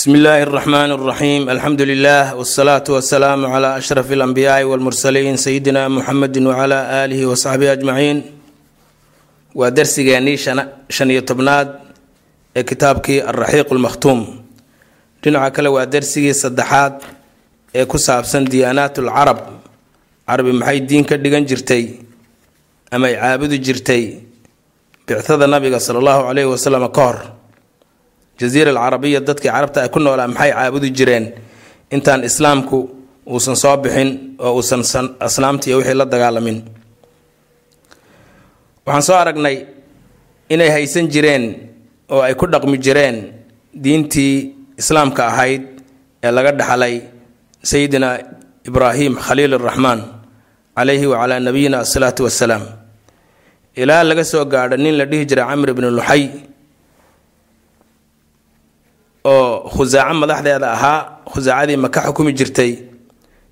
bsmi illaahi اraxmaan اraxiim alxamdu lilah wsalaatu wasalaamu cla ashraf اlanbiyaai wاlmursaliin sayidina muxamedi wcla aalihi wasaxbihi ajmaciin waa darsigeennii shan iyo tobnaad ee kitaabkii alraxiiq lmakhtuum dhinaca kale waa darsigii saddexaad ee ku saabsan diyaanaat lcarab carabi maxay diin ka dhigan jirtay ama ay caabudi jirtay bictada nabiga sala allahu caleyhi wasalam ka hor jaziira alcarabiya dadkii carabta ay ku noolaa maxay caabudi jireen? Intaan islaamku uusan soo bixin oo uusan asnaamta iyo wixii la dagaalamin. Waxaan soo aragnay inay haysan jireen oo ay ku dhaqmi jireen diintii islaamka ahayd ee laga dhaxlay sayidina ibraahim khaliil araxmaan calayhi wacalaa nabiyina asalaatu wassalaam ilaa laga soo gaadho nin la dhihi jiray camr ibnu luxay oo khusaaco madaxdeeda ahaa khusaacadii maka xukumi jirtay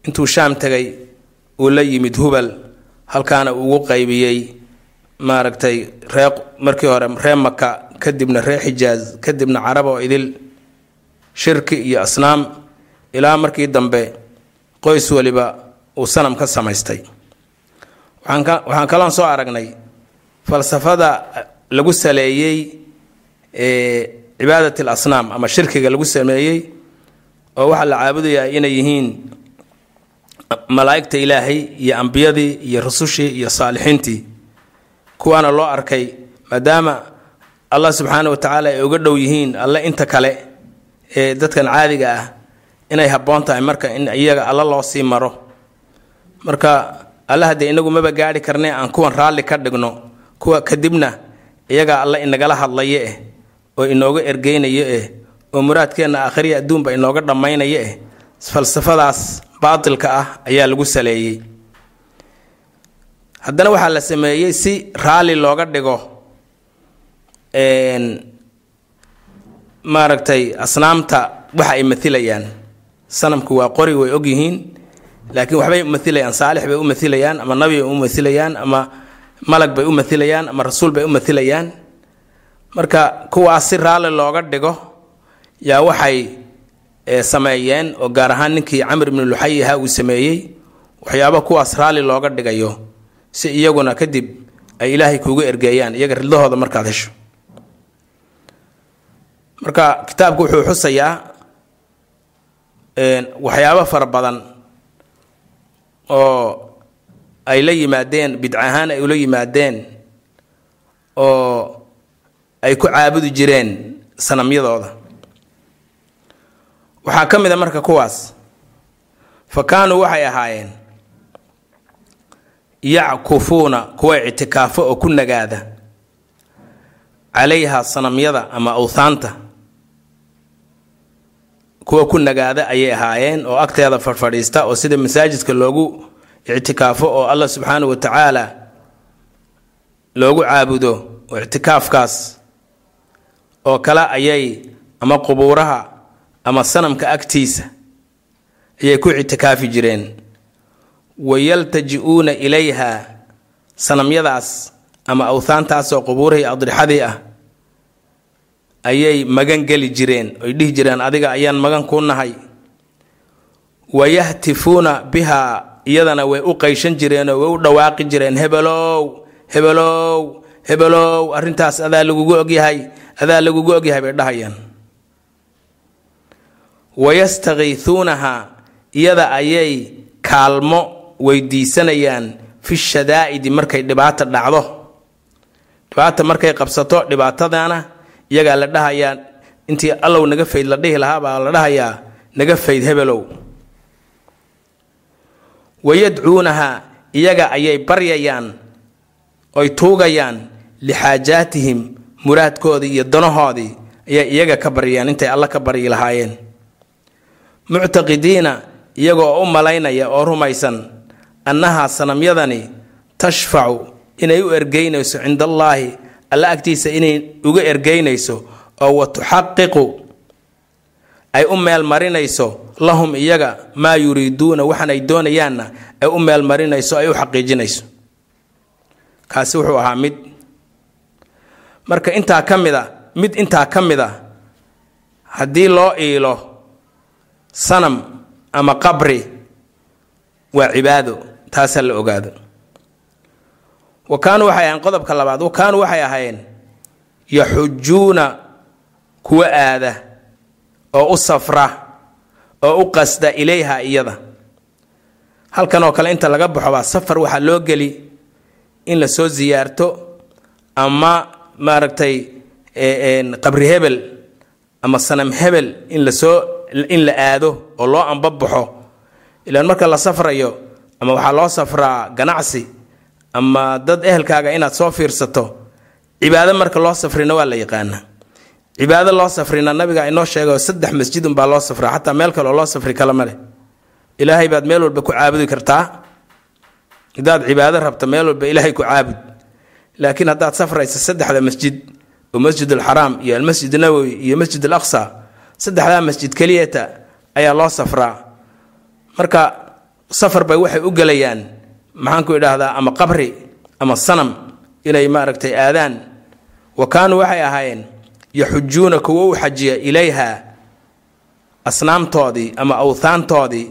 intuu shaam tegay uu la yimid hubal halkaana ugu qaybiyey maaragtay ree markii hore ree maka kadibna ree xijaaz kadibna carab oo idil shirki iyo asnaam ilaa markii dambe qoys waliba uu sanam ka samaystay. Waxaan kaloon soo aragnay falsafada lagu saleeyey cibaadat alasnaam ama shirkiga lagu sameeyey oo waxaa la caabudayaa inay yihiin malaa'igta ilaahay iyo ambiyadii iyo rusushii iyo saalixiintii kuwaana loo arkay maadaama allah subxaana wa tacaala ay uga dhow yihiin alle inta kale ee dadkan caadiga ah inay habboon tahay marka in iyaga alla loo sii maro. Marka alle haddee inagu maba gaadhi karne aan kuwan raalli ka dhigno kuwa kadibna iyaga alle inagala hadlayo eh oo inooga ergeynayo eh oo muraadkeenna aakhiriya adduunba inooga dhammaynayo eh falsafadaas baatilka ah ayaa lagu saleeyey. Haddana waxaa la sameeyey si raalli looga dhigo maaragtay asnaamta waxa ay mailayaan sanamku waa qori way ogyihiin laakiin waxbay umailayaan saalix bay u mailayaan ama nabi bay u mailayaan ama malag bay u mailayaan ama rasuul bay u mailayaan marka kuwaas si raalli looga dhigo yaa waxay sameeyeen oo gaar ahaan ninkii camr ibnu luxay ahaa uu sameeyey waxyaaba kuwaas raalli looga dhigayo si iyaguna kadib ay ilaahay kuugu ergeeyaan iyaga ridlahooda markaad hesho. Marka kitaabku wuxuu xusayaa waxyaabo fara badan oo ay la yimaadeen bidca ahaan ay ula yimaadeen oo ay ku caabudi jireen sanamyadooda. Waxaa ka mid a marka kuwaas fa kaanuu waxay ahaayeen yackufuuna kuwa ictikaafo oo ku nagaada calayha sanamyada ama awthaanta. Kuwa ku nagaada ayay ahaayeen oo agteeda fadhfadhiista oo sida masaajidka loogu ictikaafo oo allah subxaanahu wa tacaala loogu caabudo oo ictikaafkaas oo kale ayay ama qubuuraha ama sanamka agtiisa ayay ku ictikaafi jireen. Wayaltaji-uuna ilayha sanamyadaas ama awthaantaasoo qubuurihii adrixadii ah ayay magan geli jireen oy dhihi jireen adiga ayaan magan kuu nahay. Wayahtifuuna bihaa iyadana way u qayshan jireenoo way u dhawaaqi jireen hebelow hebelow hebelow arrintaas adaa lagugu ogyahay adaa lagugu ogyahay bay dhahayaan. Wayastakiisuunaha iyada ayay kaalmo weydiisanayaan fi shadaa'idi markay dhibaata dhacdo. Dhibaata markay qabsato dhibaatadana iyagaa la dhahayaa intii allow naga fayd la dhihi lahaa baa la dhahayaa naga fayd hebelow. Wayadcuunaha iyaga ayay baryayaan oy tuugayaan lixaajaatihim muraadkoodii iyo danahoodii ayay iyaga ka baryayaan intay alla ka baryi lahaayeen. Muctaqidiina iyagoo u malaynaya oo rumaysan annahaa sanamyadani tashfacu inay u ergeynayso cinda allaahi alla agtiisa inay uga ergeynayso oo wa tuxaqiqu ay u meelmarinayso lahum iyaga maa yuriiduuna waxaan ay doonayaanna ay u meelmarinayso ay u xaqiijinayso. Kaasi wuxuu ahaa mid marka intaa ka mid a mid intaa ka mid a haddii loo iilo sanam ama qabri waa cibaado. Taasaa la ogaado. Wa kaanuu waxay ahayn qodobka labaad wa kaanuu waxay ahaayeen yaxujuuna kuwa aada oo u safra oo u qasda ilayha iyada. Halkan oo kale inta laga baxo baa safar waxaa loo geli in la soo siyaarto ama maaragtay qabri hebel ama sanam hebel in la soo in la aado oo loo ambabaxo ilaan marka la safrayo ama waxaa loo safraa ganacsi ama dad ehelkaaga inaad soo fiirsato cibaado marka loo safrina waa la yaqaana. Cibaado loo safrina nabiga inoo sheega saddex masjid unbaa loo safraa xataa meel kale oo loo safri kale male. Ilaahay baad meel walba ku caabudi kartaa. Hadaad cibaado rabto meel walba ilaahay ku caabud laakiin haddaad safraysa saddexda masjid oo masjid alxaraam iyo almasjid nawowi iyo masjid al saddexdaa masjid keliyata ayaa loo safraa. Marka safar bay waxay u gelayaan maxaanku idhaahdaa ama qabri ama sanam inay maaragtay aadaan. Wa kaanuu waxay ahaayeen yaxujuuna kuwo u xajiya ilayha asnaamtoodii ama awthaantoodii.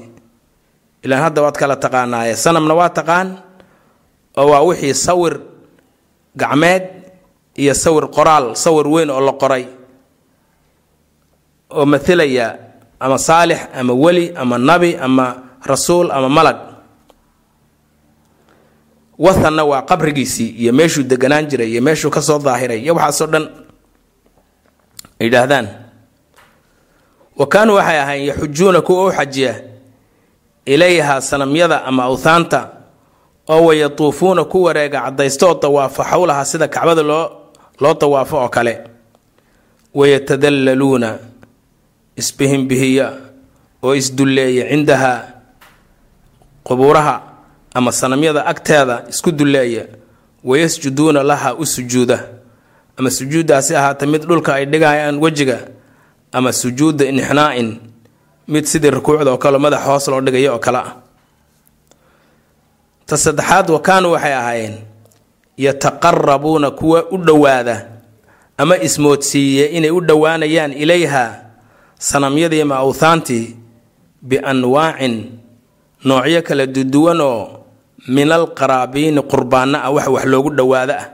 Ilaan hadda waad kala taqaanaaye sanamna waa taqaan oo waa wixii sawir gacmeed iyo sawir qoraal sawir weyn oo la qoray oo mathilaya ama saalix ama weli ama nabi ama rasuul ama malag wathanna waa qabrigiisii iyo meeshuu deganaan jiray iyo meeshuu ka soo daahiray iyo waxaasoo dhan ay yidhaahdaan. Wa kaanuu waxay ahayn yaxujuuna kuwa u xajiya ilayha sanamyada ama awthaanta oo wayatuufuuna ku wareega caddaysto oo tawaafo xowlaha sida kacbada loo loo tawaafo oo kale. Wayatadallaluuna isbihimbihiya oo isdulleeya cindaha qubuuraha ama sanamyada agteeda isku dulleeya. Wayasjuduuna laha u sujuuda. Ama sujuuddaasi ahaata mid dhulka ay dhigayaan wejiga ama sujuuda inxinaa'in mid sidii rukuucda oo kale madax hoos loo dhigayo oo kale ah ta saddexaad wa waxay ahaayeen yataqarabuuna kuwa u dhowaada ama ismoodsiiye inay u dhowaanayaan ilayha sanamyadii ama awthaantii bianwaacin noocyo kala duduwan oo min alqaraabiini qurbaano ah wax wax loogu dhowaado ah.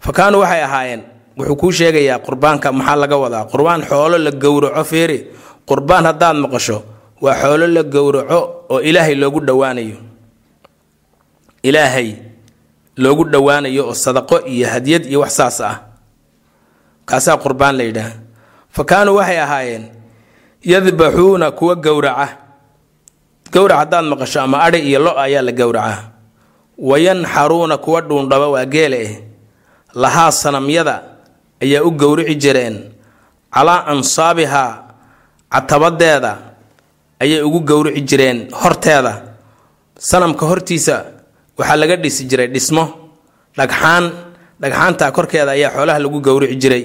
Fa kaanuu waxay ahaayeen wuxuu kuu sheegayaa qurbaanka maxaa laga wadaa? Qurbaan xoolo la gowraco fiiri. Qurbaan haddaad maqasho waa xoolo la gowraco oo ilaahay loogu dhowaanayo ilaahay loogu dhowaanayo oo sadaqo iyo hadyad iyo wax saas ah. Kaasaa qurbaan la yidhaah. Fa kaanuu waxay ahaayeen yadbaxuuna kuwa gowraca. Gowrac haddaad maqasho ama adhi iyo lo ayaa la gowracaa wayanxaruuna kuwa dhuundhaba waa geele eh. Lahaa sanamyada ayaa u gowrici jireen. Calaa ansaabihaa catabadeeda ayay ugu gowrici jireen horteeda. Sanamka hortiisa waxaa laga dhisi jiray dhismo dhagxaan dhagxaanta korkeeda ayaa xoolaha lagu gowrici jiray.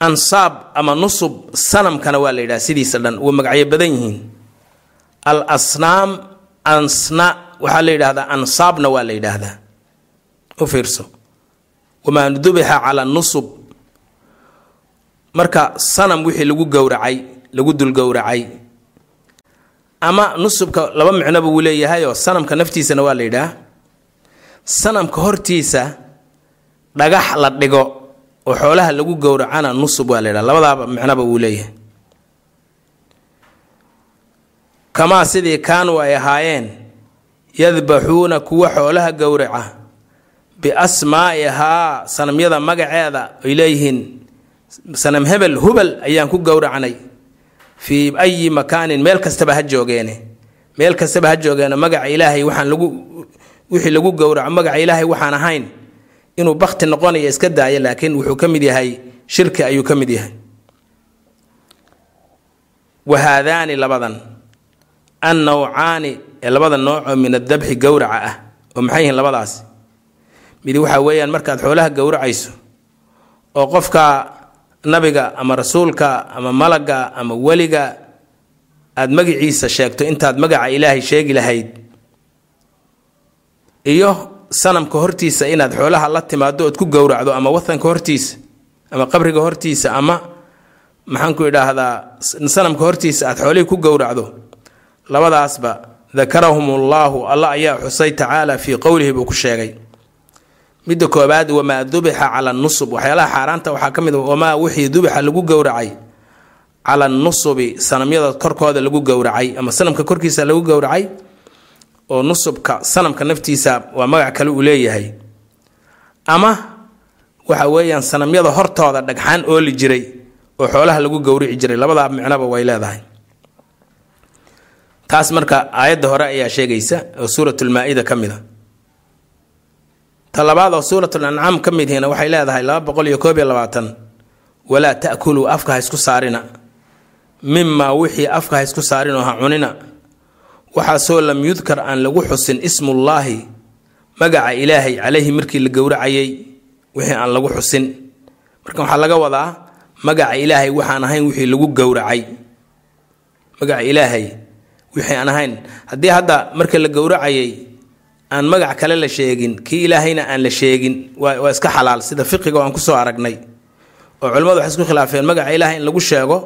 Ansaab ama nusub sanamkana waa la yidhaha sidiisa dhan waa magacyo badan yihiin. Al asnaam ansna waxaa la yidhaahdaa ansaabna waa la yidhaahdaa. U fiirso. Wamaa dubixa cala nusub. Marka sanam wixii lagu gowracay lagu dul gowracay ama nusubka laba micnoba wuu leeyahayoo sanamka naftiisana waa la yidhaah. Sanamka hortiisa dhagax la dhigo oo xoolaha lagu gowracana nusub waa la yidhaha labadaaba micnoba wuu leeyahay. Kamaa sidii kaanuu ay ahaayeen yadbaxuuna kuwa xoolaha gowraca biasmaa'ihaa sanamyada magaceeda ay leeyihiin. Sanam hebel hubal ayaan ku gowracnay fii ayi makaanin meel kastaba ha joogeene. Meel kastaba ha joogeene magaca ilaahay waxaan lagu wixii lagu gowraco magaca ilaahay waxaan ahayn inuu bakti noqonayo iska daayo laakiin wuxuu ka mid yahay shirki ayuu ka mid yahay. Wahaadaani labadan annawcaani ee labada noocoo min adabxi gowraca ah oo maxay yihiin labadaas midi waxaa weeyaan markaad xoolaha gowracayso oo qofka nabiga ama rasuulka ama malaga ama weliga aada magiciisa sheegto intaad magaca ilaahay sheegi lahayd iyo sanamka hortiisa inaad xoolaha la timaado ood ku gowracdo ama watanka hortiisa ama qabriga hortiisa ama maxaanku idhaahdaa sanamka hortiisa aad xoolihii ku gowracdo labadaasba dakarahum ullaahu alla ayaa xusay tacaala fii qowlihi buu ku sheegay midda koobaad wamaa dubixa cala nusub. Waxyaalaha xaaraanta waxaa ka mid a wamaa wixii dubixa lagu gowracay cala nusubi sanamyada korkooda lagu gowracay ama sanamka korkiisa lagu gowracay oo nusubka sanamka naftiisa waa magac kale uu leeyahay. Ama waxa weeyaan sanamyada hortooda dhagxaan ooli jiray oo xoolaha lagu gowrici jiray. Labadaa micnoba way leedahay. Taas marka aayadda hore ayaa sheegaysa oo suuratulmaa-ida ka mid a ta labaad oo suuratul ancaam ka mid waxay leedahay laba boqol iyo koob iyo labaatan. Walaa ta'kuluu afka ha isku saarina. Mimaa wixii afka ha isku saarinoo ha cunina. Waxaasoo lam yudkar aan lagu xusin ismullaahi magaca ilaahay calayhi markii la gowracayay wixii aan lagu xusin. Marka waxaa laga wadaa magaca ilaahay waxaan ahayn wixii lagu gowracay. Magaca ilaahay wixii aan ahayn. Haddii hadda marka la gowracayay aan magac kale la sheegin kii ilaahayna aan la sheegin waa iska xalaal. Sida fiqiga aan ku soo aragnay oo culimmadu waxay isku khilaafeen magaca ilaahay in lagu sheego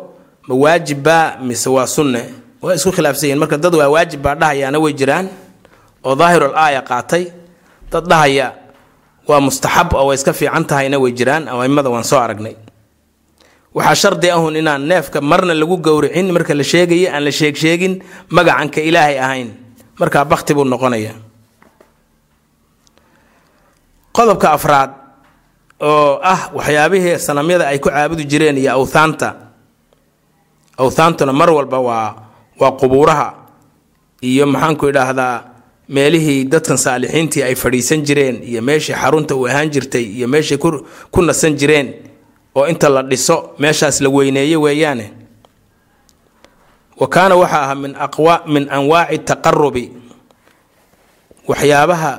ma waajibbaa mise waa sunne? Waa isku khilaafsan marka dad waa waajib baa dhahayaana way jiraan oo daahirul aaya qaatay dad dhahaya waa mustaxab oo way iska fiican tahayna way jiraan aimada waan soo aragnay. Waxaa shardi ahun inaan neefka marna lagu gowricin marka la sheegaya aan la sheegsheegin magacanka ilaahay ahayn. Markaa bakti buu noqonaya qodobka afraad oo ah waxyaabihii sanamyada ay ku caabudi jireen iyo awthaanta. Awthaantuna mar walba waa waa qubuuraha iyo maxaanku idhaahdaa meelihii dadkan saalixiintii ay fadhiisan jireen iyo meeshii xarunta uu ahaan jirtay iyo meeshay ku nasan jireen oo inta la dhiso meeshaas la weyneeyo weeyaane. Wa kaana waxaa ahaa min aqwa min anwaaci taqarubi waxyaabaha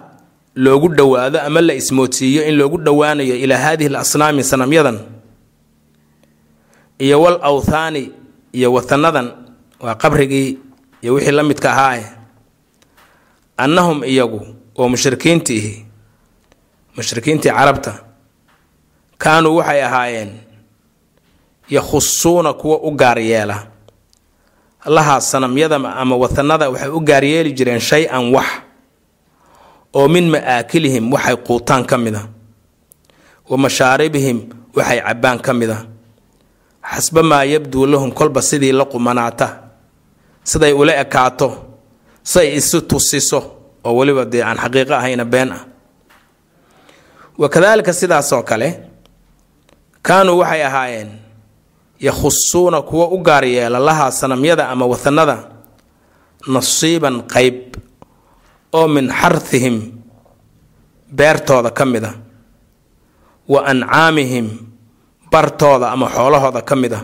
loogu dhowaado ama la ismoodsiiyo in loogu dhowaanayo ilaa haadihi l asnaami sanamyadan iyo wal awthaani iyo watanadan waa qabrigii iyo wixii la midka ahaae annahum iyagu oo mushrikiintiihi mushrikiintii carabta kaanuu waxay ahaayeen yakhusuuna kuwa u gaar yeela. Lahaa sanamyada ama watanada waxay u gaaryeeli jireen shay-an wax oo min ma'aakilihim waxay quutaan ka mid a wa mashaaribihim waxay cabbaan ka mid a xasba maa yabduu lahum kolba sidii la qumanaata siday ula ekaato siay isu tusiso oo weliba dee aan xaqiiqo ahayna been ah. Wa kadaalika sidaasoo kale kaanuu waxay ahaayeen yakhusuuna kuwa u gaar yeela lahaa sanamyada ama watanada nasiiban qayb oo min xarthihim beertooda ka mid a wa ancaamihim bartooda ama xoolahooda ka mid a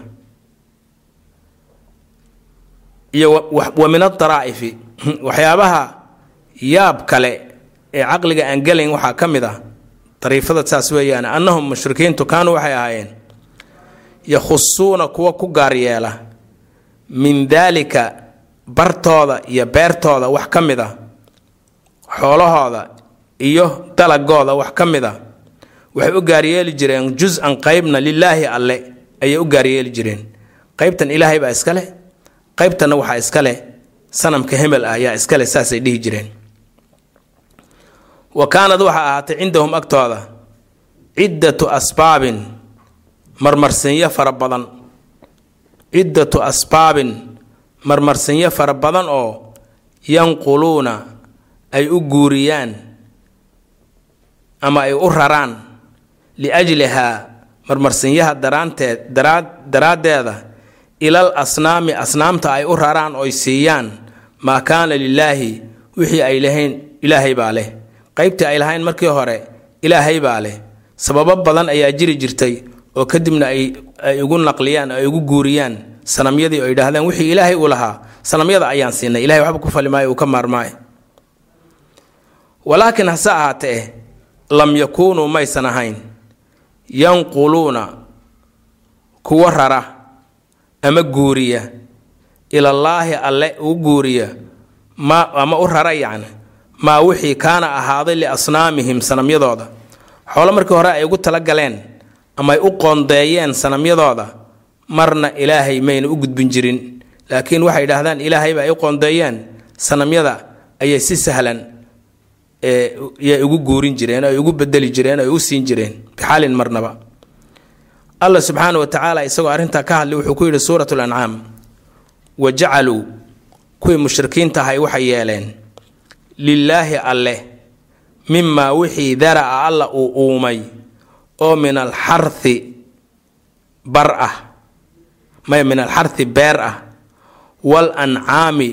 iyo wa min adaraa'ifi waxyaabaha yaab kale ee caqliga aan gelayn waxaa ka mid ah dariifada saas weeyaan annahum mushrikiintu kaanuu waxay ahaayeen yakhusuuna kuwa ku gaar yeela min daalika bartooda iyo beertooda wax ka mid a xoolahooda iyo dalagooda wax ka mid a waxay u gaaryeeli jireen jus-an qeybna lilaahi alle ayay u gaaryeeli jireen. Qeybtan ilaahay baa iska leh qaybtanna waxaa iska leh sanamka hemel ah ayaa iska leh saasay dhihi jireen. Wa kaanad waxaa ahaatay cindahum agtooda ciddatu asbaabin marmarsinyo fara badan. Ciddatu asbaabin marmarsinyo fara badan oo yanquluuna ay u guuriyaan ama ay u raraan liajlihaa marmarsinyaha daraanteed daraa daraaddeeda ilal asnaami asnaamta ay u raraan oy siiyaan maa kaana lilaahi wixii ay lahayn ilaahay baa leh. Qaybtii ay lahayn markii hore ilaahay baa leh. Sababo badan ayaa jiri jirtay oo kadibna ay ugu naqliyaan ay ugu guuriyaan sanamyadii oo yidhaahdaan wixii ilaahay uu lahaa sanamyada ayaan siinay. Ilahay waxba ku fali maayo uu ka maarmaayo walaakiin hase ahaatee lam yakuunuu maysan ahayn. Yanquluuna kuwa rara ama guuriya. Ilallaahi alle u guuriya. Ma ama u rara yacni maa wixii kaana ahaaday liasnaamihim sanamyadooda. Xoolo markii hore ay ugu talagaleen ay u qoondeeyeen sanamyadooda marna ilaahay mayna u gudbin jirin. Laakiin waxay idhaahdaan ilaahayba ay u qoondeeyeen sanamyada ayay si sahlan yay ugu guurin jireen ay ugu bedeli jireen ay u siin jireen. Bixaalin marnaba. Allah subxaana wa tacaala isagoo arrintaa ka hadlay wuxuu ku yidhi suurat lancaam wa jacaluu kuwii mushrikiinta ahay waxay yeeleen lilaahi alleh mimaa wixii dara'a alla uu uumay oo min alxarthi bar ah may min alxarthi beer ah wal ancaami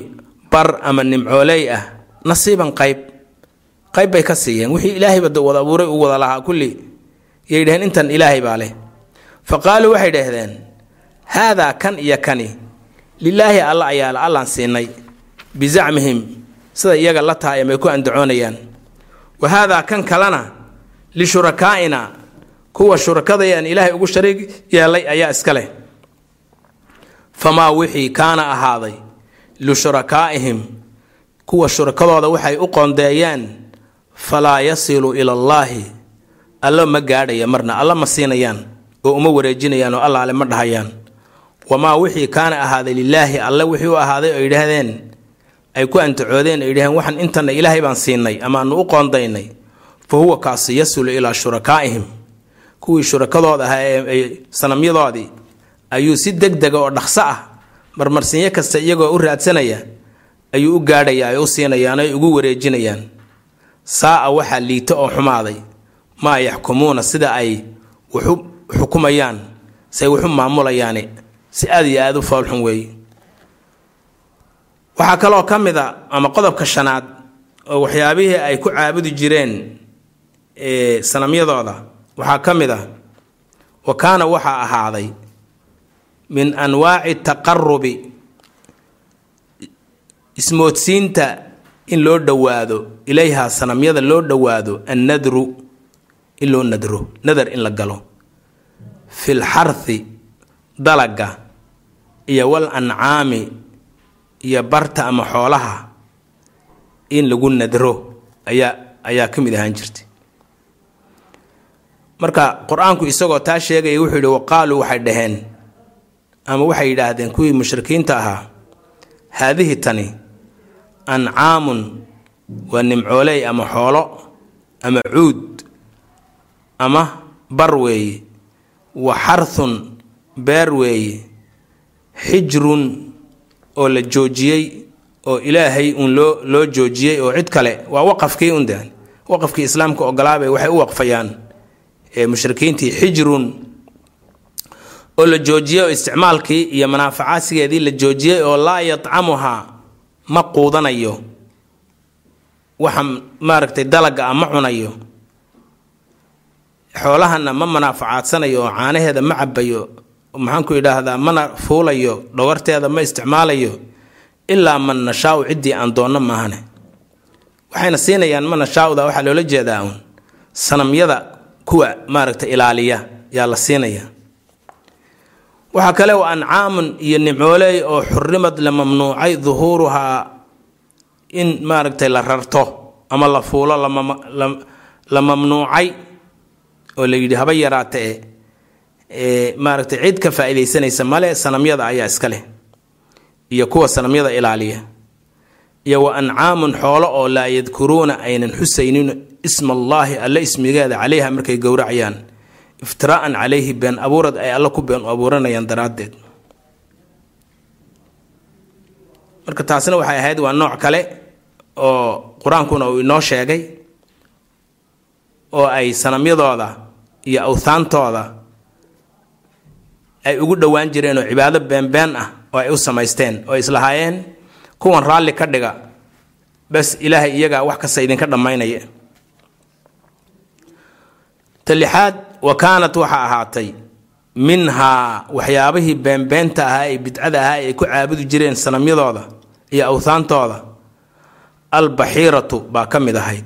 bar ama nimcooley ah nasiiban qayb qayb bay ka siiyeen. Wixii ilaahayba wada abuuray uu wada lahaa kulli. Yay dhaheen intan ilaahay baa leh. Fa qaaluu waxay dhahdeen haadaa kan iyo kani lilaahi alla ayaala allaan siinay bizacmihim sida iyaga la tahay amay ku andacoonayaan. Wa haadaa kan kalena lishurakaa'ina kuwa shurakadayaan ilaahay ugu shariig yeelay ayaa iska leh. Famaa wixii kaana ahaaday lishurakaa'ihim kuwa shurakadooda waxay u qoondeeyeen falaa yasilu ila allaahi alla ma gaadhaya marna. Alla ma siinayaan oo uma wareejinayaan oo allaale ma dhahayaan. Wamaa wixii kaana ahaaday lilaahi alle wixii u ahaaday oo yidhaahdeen ay ku antacoodeen ay yidhaheen waxaan intana ilaahay baan siinay amaanu u qoondaynay. Fa huwa kaasi yasulu ilaa shurakaa'ihim. Kuwii shurakadooda ahaa ee sanamyadoodii ayuu si deg dega oo dhaqso ah marmarsinyo kasta iyagoo u raadsanaya ayuu u gaadhayaa ay u siinayaan ay ugu wareejinayaan saa'a waxaa liito oo xumaaday maa yaxkumuuna sida ay waxu xukumayaan say waxu maamulayaani si aad iyo aada u foolxun weeye waxaa kaloo ka mid a ama qodobka shanaad oo waxyaabihii ay ku caabudi jireen sanamyadooda waxaa ka mid ah wa kaana waxaa ahaaday min anwaaci taqarubi ismoodsiinta in loo dhowaado ilayhaa sanamyada loo dhowaado annadru in loo nadro nadar in la galo. Fil xarthi dalaga iyo wal ancaami iyo barta ama xoolaha in lagu nadro ayaa ayaa ka mid ahaan jirtay. Marka qur'aanku isagoo taa sheegaya wuxuu yidhi waqaaluu waxay dhaheen ama waxay yidhaahdeen kuwii mushrikiinta ahaa haadihi tani ancaamun waa nimcooley ama xoolo ama cuud ama bar weeye wa xarthun beer weeye xijrun oo la joojiyey oo ilaahay uun loo loo joojiyey oo cid kale waa waqafkii un de waqafkii islaamka ogolaabay waxay u waqfayaan mushrikiintii xijrun oo la joojiyey oo isticmaalkii iyo manaafacaadsigeedii la joojiyey oo laa yadcamuhaa ma quudanayo. Waxa maaragtay dalaga ah ma cunayo. Xoolahana ma manaafacaadanayo oo caanaheeda ma cabayo maxaanku idhaahdaa mana fuulayo dhawarteeda ma isticmaalayo ilaa man nashaau ciddii aan doonno maahane. Waxayna siinayaan ma nashaauda waxaa loola jeedaa uun. Sanamyada kuwa maaragtay ilaaliya yaa la siinaya waxaa kale oo ancaamun iyo nimcooley oo xurimad la mamnuucay duhuuruhaa in maaragtay la rarto ama la fuulo la mamnuucay oo la yidhi haba yaraata e maaragtay cid ka faa'iidaysanaysa male sanamyada ayaa iska leh iyo kuwa sanamyada ilaaliya. Iyo wa ancaamun xoolo oo laa yadkuruuna aynan xusaynin isma allaahi alle ismigeeda calayha markay gowracayaan iftiraa'an calayhi been abuurad ay alle ku been abuuranayaan daraaddeed. Marka taasna waxay ahayd waa nooc kale oo qur'aankuna uu inoo sheegay oo ay sanamyadooda iyo awthaantooda ay ugu dhowaan jireen oo cibaado beenbeen ah oo ay u samaysteen oo islahaayeen kuwan raalli ka dhiga bas ilaahay iyagaa wax kasta idinka dhammaynaya. Talixaad wa kaanat waxaa ahaatay minhaa waxyaabihii beenbeenta ahaa ee bidcada ahaa ay ku caabudi jireen sanamyadooda iyo awthaantooda albaxiiratu baa ka mid ahayd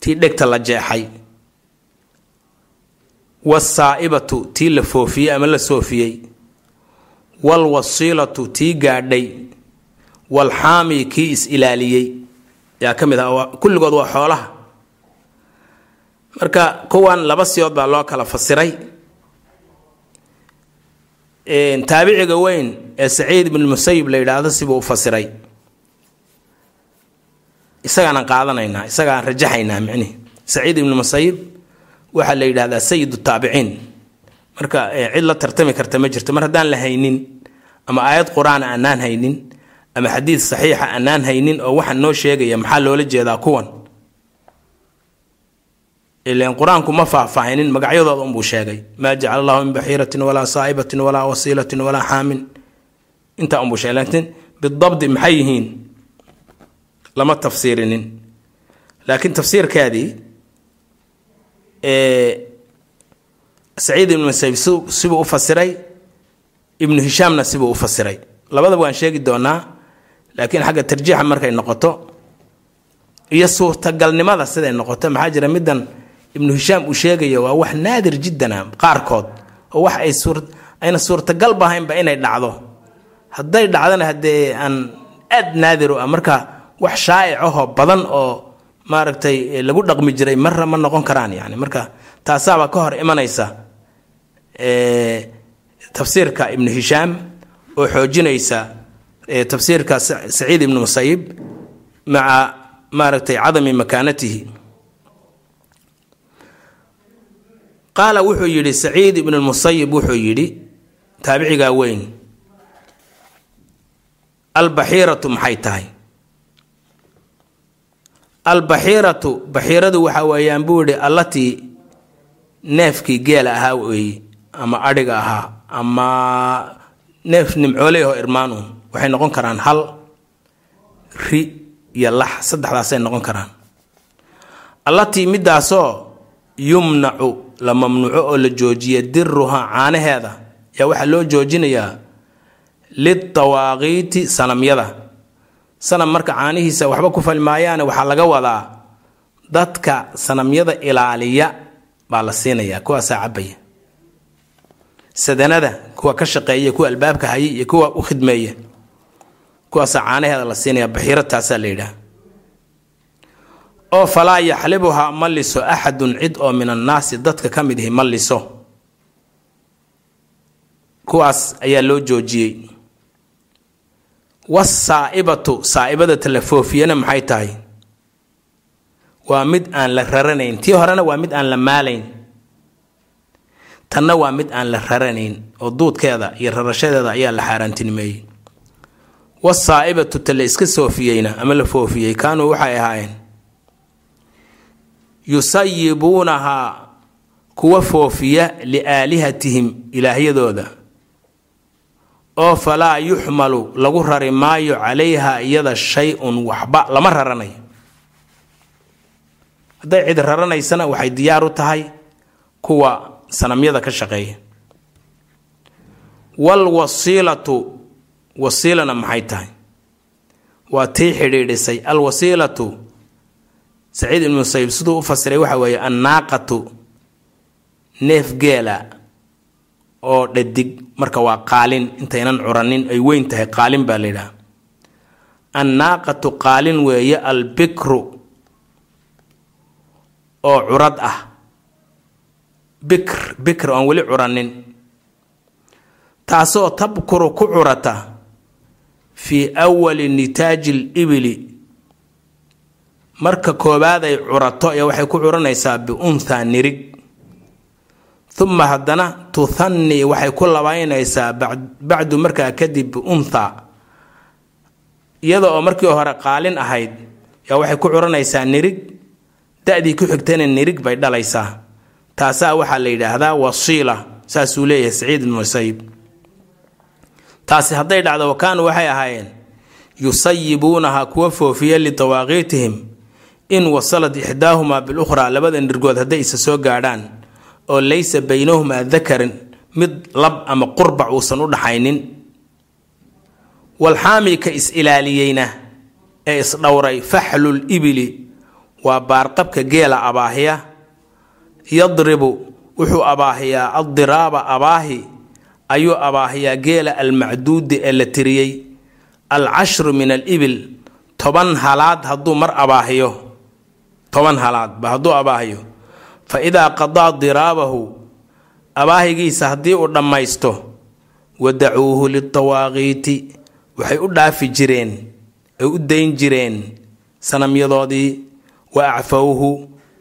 tii dhegta la jeexay. Wasaa'ibatu tii la foofiyey ama la soofiyey. Walwasiilatu tii gaadhay. Walxaami kii is-ilaaliyey yaa ka mid ah kulligood waa xoolaha marka kuwan laba siyood baa loo kala fasiray. Taabiciga weyn ee saciid ibn musayib la yidhaahdo sibuu u fasiray. Isagaanaan qaadanaynaa isagaan rajaxaynaa micnihi saciid ibnu musayib waxaa la yidhahdaa sayid taabiciin. Marka cid la tartami karta ma jirto. Mar haddaan la haynin ama aayad qur'aan aanaan haynin ama xadiid saxiixa aanaan haynin oo waxaan noo sheegaya maxaa loola jeedaa kuwan ilan qur'aanku ma faahfaahinin magacyadooda unbuu sheegay. Maa jacala allahu min baxiiratin walaa saa'ibatin walaa wasiilatin walaa xaamin. Intaa unbuu sheegay laakiin bidabdi maxay yihiin? Lama tafsiirinin. Laakiin tafsiirkaadii saciid ibnu musayib sibuu u fasiray ibnu hishaamna sibuu u fasiray. Labadaba waan sheegi doonaa laakiin xagga tarjiixa markay noqoto iyo suurtagalnimada siday noqoto maxaa jira middan ibnu hishaam uu sheegaya waa wax naadir jiddana qaarkood. Oo wax ay suur ayna suurtagalba ahaynba inay dhacdo. Hadday dhacdana haddee aan aad naadir u ah. Marka wax shaa'ic ahoo badan oo maaragtay lagu dhaqmi jiray marra ma noqon karaan yani marka taasaaba ka hor imanaysa tafsiirka ibnu hishaam oo xoojinaysa tafsiirka saciid ibnu musayib maca maaragtay cadami makaanatihi qaala wuxuu yidhi saciid ibnu musayib wuxuu yidhi taabicigaa weyn albaxiiratu maxay tahay? Albaxiiratu baxiiradu waxa weeyaan buu yidhi allatii neefkii geela ahaa weeye ama adhiga ahaa ama neef nimcooley oo irmaanu waxay noqon karaan hal ri iyo lax saddexdaasay noqon karaan. Allatii midaasoo yumnacu la mamnuuco oo la joojiya diruha caanaheeda. Yaa waxaa loo joojinayaa litawaaqiiti sanamyada. Sanam marka caanihiisa waxba ku falmaayaane waxaa laga wadaa dadka sanamyada ilaaliya baa la siinayaa kuwaasaa cabaya sadanada kuwa ka shaqeeya kuwa albaabka haya iyo kuwa u khidmeeya kuwaasaa caanaheeda la siinaya baxiiro la yidhaah oo falaa yaxlibuhaa ma liso axadun cid oo min annaasi dadka ka mid ihi ma liso. Kuwaas ayaa loo joojiyey. Wasaa'ibatu saa'ibada talafoofiyana maxay tahay? Waa mid aan la raranayn. Tii horena waa mid aan la maalayn. Tanna waa mid aan la raranayn oo duudkeeda iyo rarashadeeda ayaa la xaaraantinimeeyey wasaa'ibatu ta iska soofiyeyna ama la foofiyey? Kaanuu waxay ahaayeen yusayibuunahaa kuwa foofiya liaalihatihim ilaahyadooda oo falaa yuxmalu lagu rari maayo calayha iyada shay-un waxba lama raranayo. Hadday cid raranaysana waxay diyaar u tahay kuwa sanamyada ka shaqeeya. Waalwasiilatu wasiilana maxay tahay? Waa tii xidhiidhisay. Alwasiilatu saciid ibnu musayib siduu u fasiray waxa weeye annaaqatu neef geela oo dhadig. Marka waa qaalin intaynan curanin ay weyn tahay qaalin baa la yidhaha. Annaaqatu qaalin weeye albikru oo curad ah. Bikr bikr oon weli curanin. Taasoo tabkuru ku curata fii awali nitaaji libili marka koowaad ay curato ayaa waxay ku curanaysaa biunthaa nirig uma haddana tuhannii waxay ku labaynaysaa bacdu markaa kadib biunthaa iyada oo markii hore qaalin ahayd yaa waxay ku curanaysaa nirig da-dii ku xigtana nirig bay dhalaysaa. Taasaa waxaa la yidhaahdaa wasiila saasuu leeyahay saciid ibnu musayib taasi hadday dhacdo wakaanu waxay ahaayeen yusayibuunaha kuwa foofiya litawaaqiitihim in wasalad ixdaahumaa bilukhraa labada nirgood hadday isa soo gaadhaan oo laysa baynahumaa dakarin mid lab ama qurbac uusan u dhaxaynin. Walxaami ka is-ilaaliyeyna ee isdhowray faxlul ibili waa baarqabka geela abaahiya. Yadribu wuxuu abaahiyaa addiraaba abaahi ayuu abaahiyaa geela almacduudi ee la tiriyey. Alcashru min alibil toban halaad hadduu mar abaahiyo toban halaadba hadduu abaahiyo fa idaa qadaa diraabahu abaahigiisa haddii uu dhammaysto wadacuuhu litawaaqiiti waxay u dhaafi jireen ay u dayn jireen sanamyadoodii wa acfawhu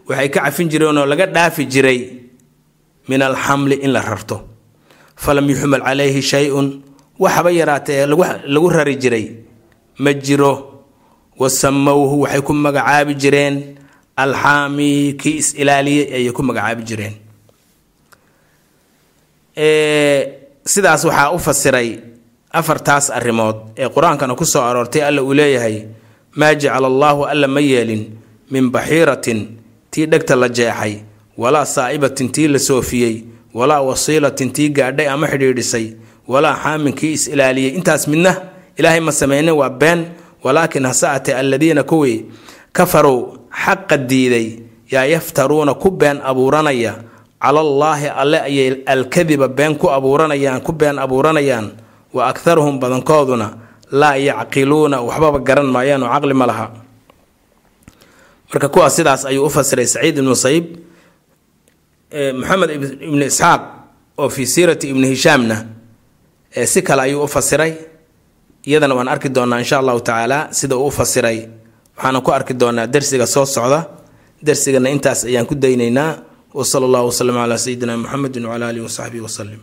waxay ka cafin jireen oo laga dhaafi jiray min alxamli in la rarto. Falam yuxmal calayhi shay-un waxaba yaraatee lagu rari jiray. Ma jiro wa samowhu waxay ku magacaabi jireen alxaami kii is-ilaaliyey ayay ku magacaabi jireen. Sidaas waxaa u fasiray afartaas arrimood ee qur'aankana ku soo aroortay alla uu leeyahay maa jacala allaahu alla ma yeelin min baxiiratin tii dhegta la jeexay walaa saa'ibatin tii la soofiyey walaa wasiilatin tii gaadhay ama xidhiidhisay walaa xaamin kii is-ilaaliyey intaas midna ilaahay ma sameynin waa been walaakin hase atee alladiina kuwii kafarow xaqa diiday yaa yaftaruuna ku been abuuranaya. Calallaahi alle ayay alkadiba been ku abuuranayaan ku been abuuranayaan. Wa akharuhum badankooduna laa yacqiluuna waxbaba garan maayaan oo caqli ma laha. Marka kuwaas sidaas ayuu u fasiray saciid ibnu musayib maxamed ibnu isxaaq oo fii siirati ibni hishaamna si kale ayuu u fasiray iyadana waan arki doonaa insha allahu tacaala sida uu u fasiray waxaana ku arki doonaa dersiga soo socda. Dersigana intaas ayaan ku daynaynaa. Wsala allahu waslama calaa sayidina muxamedi wcala alihi wasaxbihi wasalim